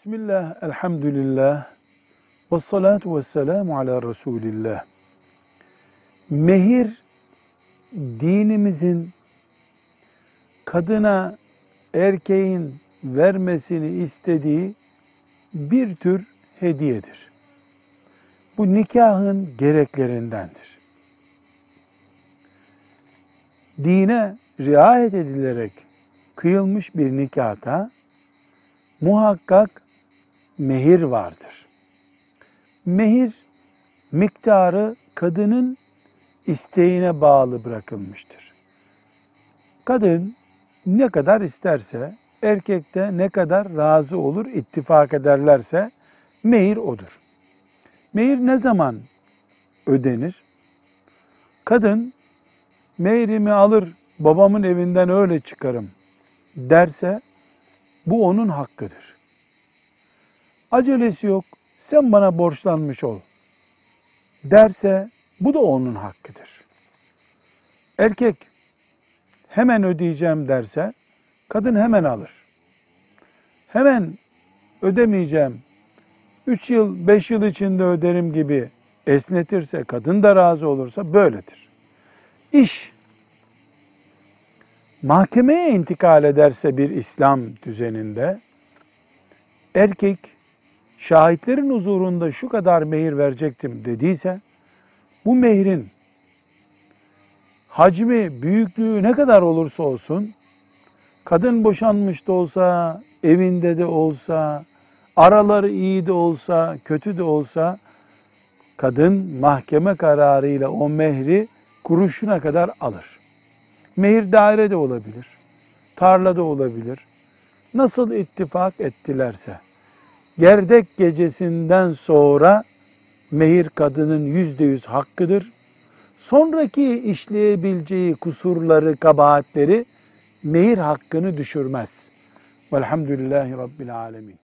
Bismillah, elhamdülillah, ve salatu ve selamu ala Resulillah. Mehir, dinimizin kadına erkeğin vermesini istediği bir tür hediyedir. Bu nikahın gereklerindendir. Dine riayet edilerek kıyılmış bir nikahta muhakkak mehir vardır. Mehir miktarı kadının isteğine bağlı bırakılmıştır. Kadın ne kadar isterse, erkek de ne kadar razı olur, ittifak ederlerse mehir odur. Mehir ne zaman ödenir? Kadın mehrimi alır, babamın evinden öyle çıkarım derse bu onun hakkıdır. Acelesi yok, sen bana borçlanmış ol derse bu da onun hakkıdır. Erkek hemen ödeyeceğim derse kadın hemen alır. Hemen ödemeyeceğim, 3 yıl, 5 yıl içinde öderim gibi esnetirse, kadın da razı olursa böyledir. İş mahkemeye intikal ederse bir İslam düzeninde erkek şahitlerin huzurunda şu kadar mehir verecektim dediyse bu mehrin hacmi, büyüklüğü ne kadar olursa olsun kadın boşanmış da olsa, evinde de olsa, araları iyi de olsa, kötü de olsa kadın mahkeme kararıyla o mehri kuruşuna kadar alır. Mehir daire de olabilir, tarlada olabilir. Nasıl ittifak ettilerse, gerdek gecesinden sonra mehir kadının yüzde yüz hakkıdır. Sonraki işleyebileceği kusurları, kabahatleri mehir hakkını düşürmez. Velhamdülillahi Rabbil Alemin.